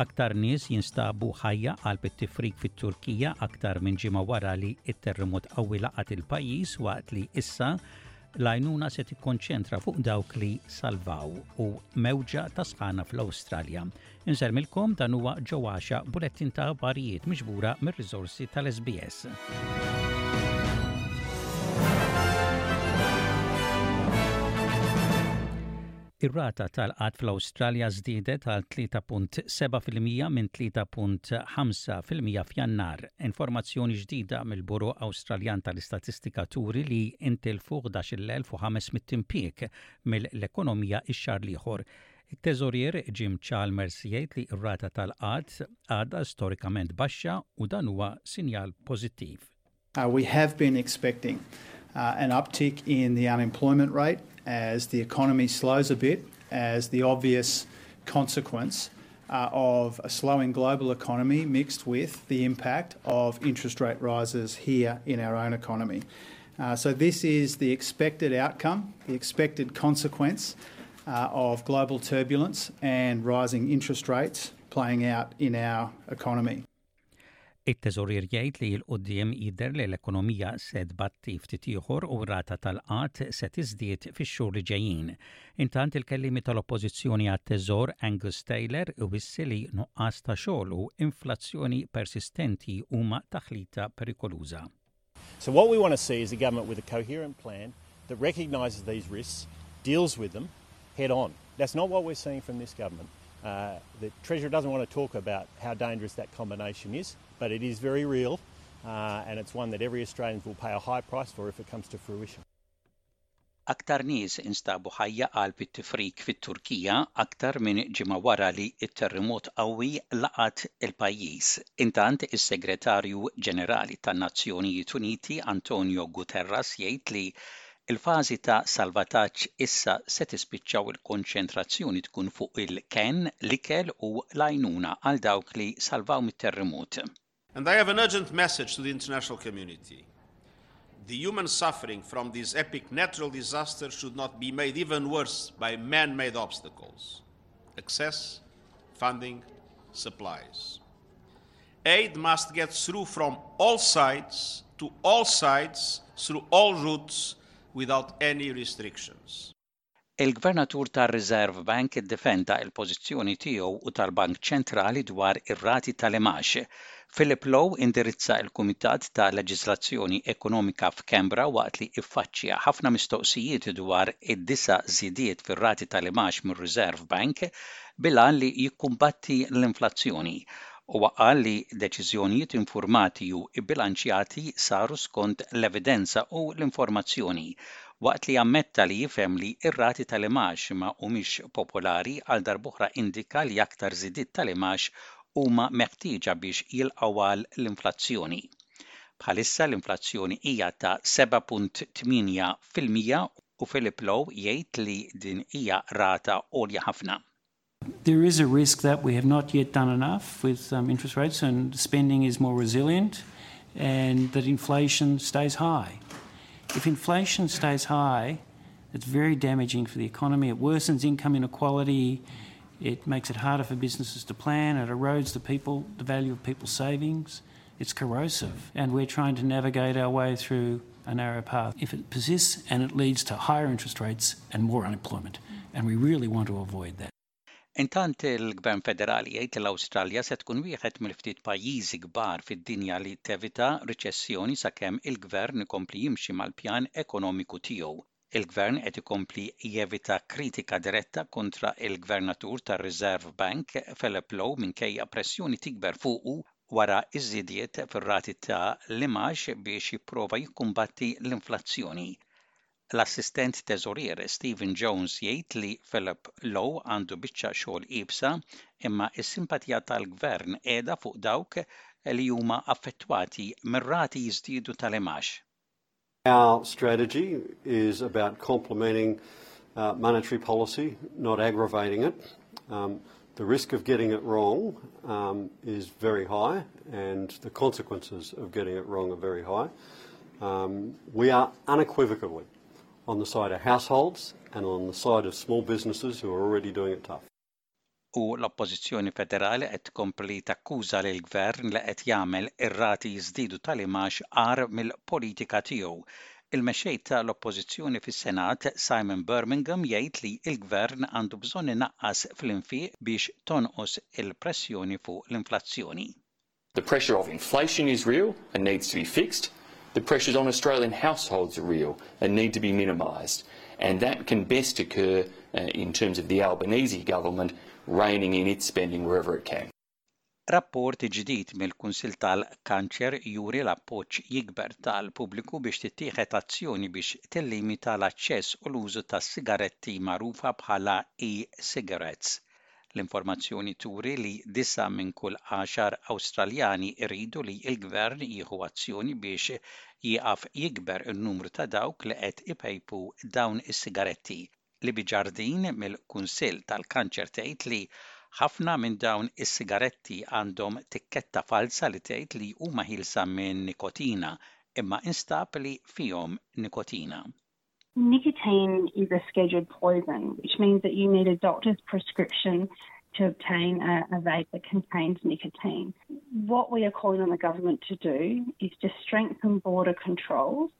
Aktar nies jinstabu ħajja qalb it-tifrik fit-Turkija aktar minn ġimgħa wara li t-terremot qawwi laqat il-pajjiż waqt li issa l-għajnuna se tikkonċentra fuq dawk li salvaw u mewġa ta' sħana fl-Awstralja. Insermilkom dan huwa ġewwaxa bulettin ta' aħbarijiet miġbura mir-riżorsi tal-SBS. Ir-rata tal-qgħad fl-Awstralja żdiedet għal 3.7 fil-mija minn 3.5 fil-mija f'Jannar. Informazzjoni ġdida mill-Buro Awstraljan tal-Istatistika turi li ntilfu 11,500 impjieg mill-ekonomija x-xahar l-ieħor. It-Teżorier Jim Chalmers jgħid li r-rata tal-qgħad għadha storikament baxxa u dan huwa sinjal pożittiv. Uh, we have been expecting uh, an uptick in the unemployment rate as the economy slows a bit, as the obvious consequence uh, of a slowing global economy mixed with the impact of interest rate rises here in our own economy. Uh, so, this is the expected outcome, the expected consequence uh, of global turbulence and rising interest rates playing out in our economy. It-Teżorier jgħid li 'l quddiem jidher li l-ekonomija se tbatti ftit ieħor u r-rata tal-qgħad se tiżdied fix-xhur li ġejjin. Intant il-kelliemi tal-Oppożizzjoni għat-Teżor Angus Taylor iwissi li nuqqas ta' xogħol u inflazzjoni persistenti huma taħlita perikoluża. So what we want to see is a government with a coherent plan that recognizes these risks, deals with them head on. That's not what we're seeing from this government. Uh, the Treasurer doesn't want to talk about how dangerous that combination is but it is very real uh, and it's one that every Australian will pay a high price for if it comes to fruition. Aktar nies instabu ħajja qalb it-tifrik fit-Turkija aktar minn ġimgħa wara li t-terrimot qawwi laqat il-pajjiż. Intant, is-Segretarju Ġenerali tan-Nazzjonijiet Uniti Antonio Guterres jgħid li l-fażi ta' salvataġġ issa se tispiċċa u l-konċentrazzjoni tkun fuq il-kenn, l-ikel u l-għajnuna għal dawk li salvaw mit-terrimot. And I have an urgent message to the international community. The human suffering from this epic natural disaster should not be made even worse by man made obstacles access, funding, supplies. Aid must get through from all sides, to all sides, through all routes, without any restrictions. Il-Gvernatur tar-Reserve Bank iddefenda il-pożizzjoni tiegħu u tal-Bank Ċentrali dwar ir-rati tal-imgħax. Philip Lowe indirizza il-Kumitat ta' Leġiżlazzjoni Ekonomika f'Canberra waqt li iffaċċja ħafna mistoqsijiet dwar id-disa' żidiet fir-rati tal-imgħax mir-Reserve Bank bil-għan li jikkumbatti l-inflazzjoni. Huwa qal li deċiżjonijiet infurmati u bbilanċjati saru skont l-evidenza u l-informazzjoni Waqt li ammetta li jifhem li r-rati tal-imgħax ma humiex popolari, għal darb'oħra indika li aktar żidiet tal-imgħax huma meħtieġa biex jilqgħu għal l-inflazzjoni. Bħalissa l-inflazzjoni hija ta' 7.8 fil-mija u Philip Lowe jgħid li din hija rata għolja ħafna. There is a risk that we have not yet done enough with um, interest rates and spending is more resilient and that inflation stays high. If inflation stays high, it's very damaging for the economy. It worsens income inequality. It makes it harder for businesses to plan. It erodes the people, the value of people's savings. It's corrosive and we're trying to navigate our way through a narrow path if it persists and it leads to higher interest rates and more unemployment and we really want to avoid that. Intant il-Gvern Federali jgħid li l-Awstralja se tkun wieħed mill-ftit pajjiżi kbar fid-dinja li tevita riċessjoni sakemm il-Gvern ikompli jimxi mal-pjan ekonomiku tiegħu. Il-Gvern qed ikompli jevita kritika diretta kontra l-Gvernatur tar-Reserve Bank, Philip Lowe minkejja pressjoni tikber fuqu wara ż-żidiet fir-rati ta' l-imgħax biex jipprova jikkumbatti l-inflazzjoni. L-Assistent Teżorier Stephen Jones jgħid li Philip Lowe għandu biċċa xogħol iebsa imma s-simpatija tal-Gvern qiegħda fuq dawk li huma affettwati mir-rati jiżdiedu ta' l-imgħax. Our strategy is about complementing uh, monetary policy, not aggravating it. Um, the risk of getting it wrong um, is very high, and the consequences of getting it wrong are very high. Um, we are unequivocally on the side of households and on the side of small businesses who are already doing it tough. u l-Oppożizzjoni Federali qed tkompli takkuża lill-Gvern li qed jagħmel ir-rati jiżdiedu tal-imgħax agħar mill-politika tiegħu. Il-Mexxej tal-Oppożizzjoni fis-Senat, Simon Birmingham jgħid li l-Gvern għandu bżonn inaqqas fl-infiq biex tonqos il-pressjoni fuq l-inflazzjoni. The pressure of inflation is real and needs to be fixed. The pressures on Australian households are real and need to be minimised. And that can best occur uh, in terms of the Albanese government reining in its spending wherever it can. Rapport ġdid mill-Kunsill tal-Kanċer juri l-appoġġ jikber tal-pubbliku biex tittieħed azzjoni biex tillimita l-aċċess u l-użu tas-sigaretti magħrufa bħala e-cigarettes. L-informazzjoni turi li disa' minn kull għaxar Awstraljani jridu li l-gvern jieħu azzjoni biex jieqaf jikber in-numru ta' dawk li qed ipejpu dawn is-sigaretti. Libby Jardine mill-Kunsill tal-Kanċer tgħid li ħafna minn dawn is-sigaretti għandhom tikketta falza li tgħid li huma ħielsa minn nikotina imma instab li fihom nikotina. Nicotine is a scheduled poison, which means that you need a doctor's prescription to obtain a, a, vape that contains nicotine. What we are calling on the government to do is to strengthen border controls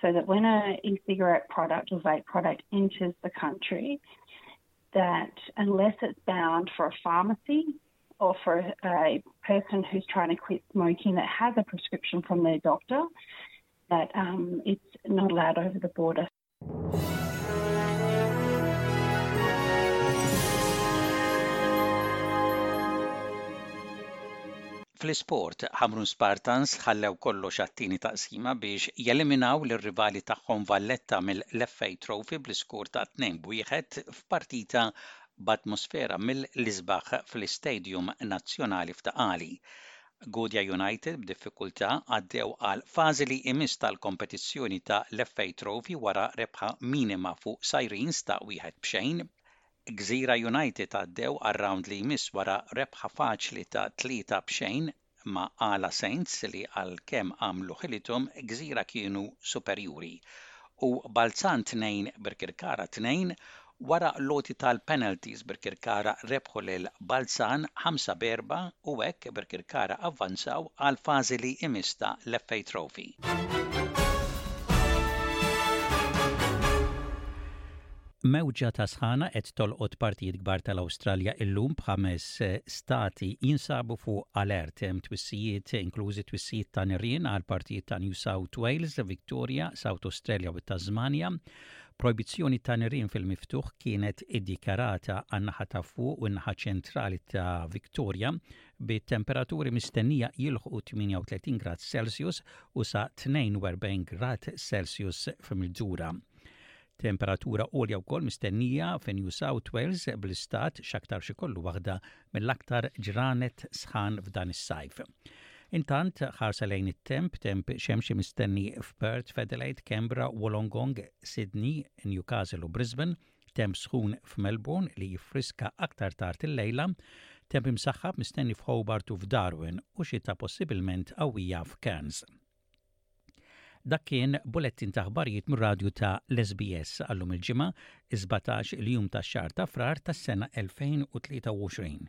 so that when an cigarette product or vape product enters the country, that unless it's bound for a pharmacy or for a person who's trying to quit smoking that has a prescription from their doctor, that um, it's not allowed over the border. Fl-isport, Hamrun Spartans ħallew kollox għat-tieni taqsima biex jeliminaw l-rivali tagħhom Valletta mill-FA Trophy bl-iskur ta' 2-1 f'partita b'atmosfera mill-isbaħ fl-Istadium Nazzjonali f'Taqali. Gudja United b'diffikultà għaddew għal fażi li jmiss tal-kompetizzjoni ta' l-FA Trophy wara rebħa minima fuq Sirens ta' wieħed b'xejn. Gżira United għaddew għar-rawnd li jmiss wara rebħa faċli ta' tlieta b'xejn ma' Għala Saints li għalkemm għamlu ħilithom Gżira kienu superjuri u Balzan tnejn Birkirkara tnejn Wara l-għoti tal-penalties Birkirkara rebħu lil Balzan ħamsa b'erbgħa u b'hekk Birkirkara avvanzaw għall-fażi li jmiss ta' l-FA Trophy. Mewġa ta' sħana qed tolqot partijiet kbar tal-Awstralja illum b'ħames eh, stati jinsabu fuq alert hemm twissijiet inklużi twissijiet ta' nirien għal partijiet ta' New South Wales, Victoria, South Australia u Tasmania Projbizzjoni ta' nirien fil-miftuħ kienet iddikjarata għan-naħa ta' fuq u n-naħa ċentrali ta' Victoria, bit-temperaturi mistennija jilħqu 38 grad Celsius u sa 42 grad Celsius f'Mildura. Temperatura għolja wkoll mistennija fi New South Wales bl-istat x'aktarx ikollu waħda mill-aktar ġranet sħan f'dan is-sajf. Intant, ħarsa lejn it-temp, temp xemxi mistenni f'Perth, f'Adelaide, Canberra, Wollongong, Sydney, Newcastle u Brisbane, temp sħun f'Melbourne li jiffriska aktar tard il-lejla, temp imsaħħab mistenni f'Hobart u f'Darwin u xita possibilment qawwija f'Cairns. Dak kien bulettin ta' aħbarijiet mir-radju ta' l-SBS għallum il-Ġimgħa, is-17 il-jum tax-xahar ta' Frar tas-sena 2023.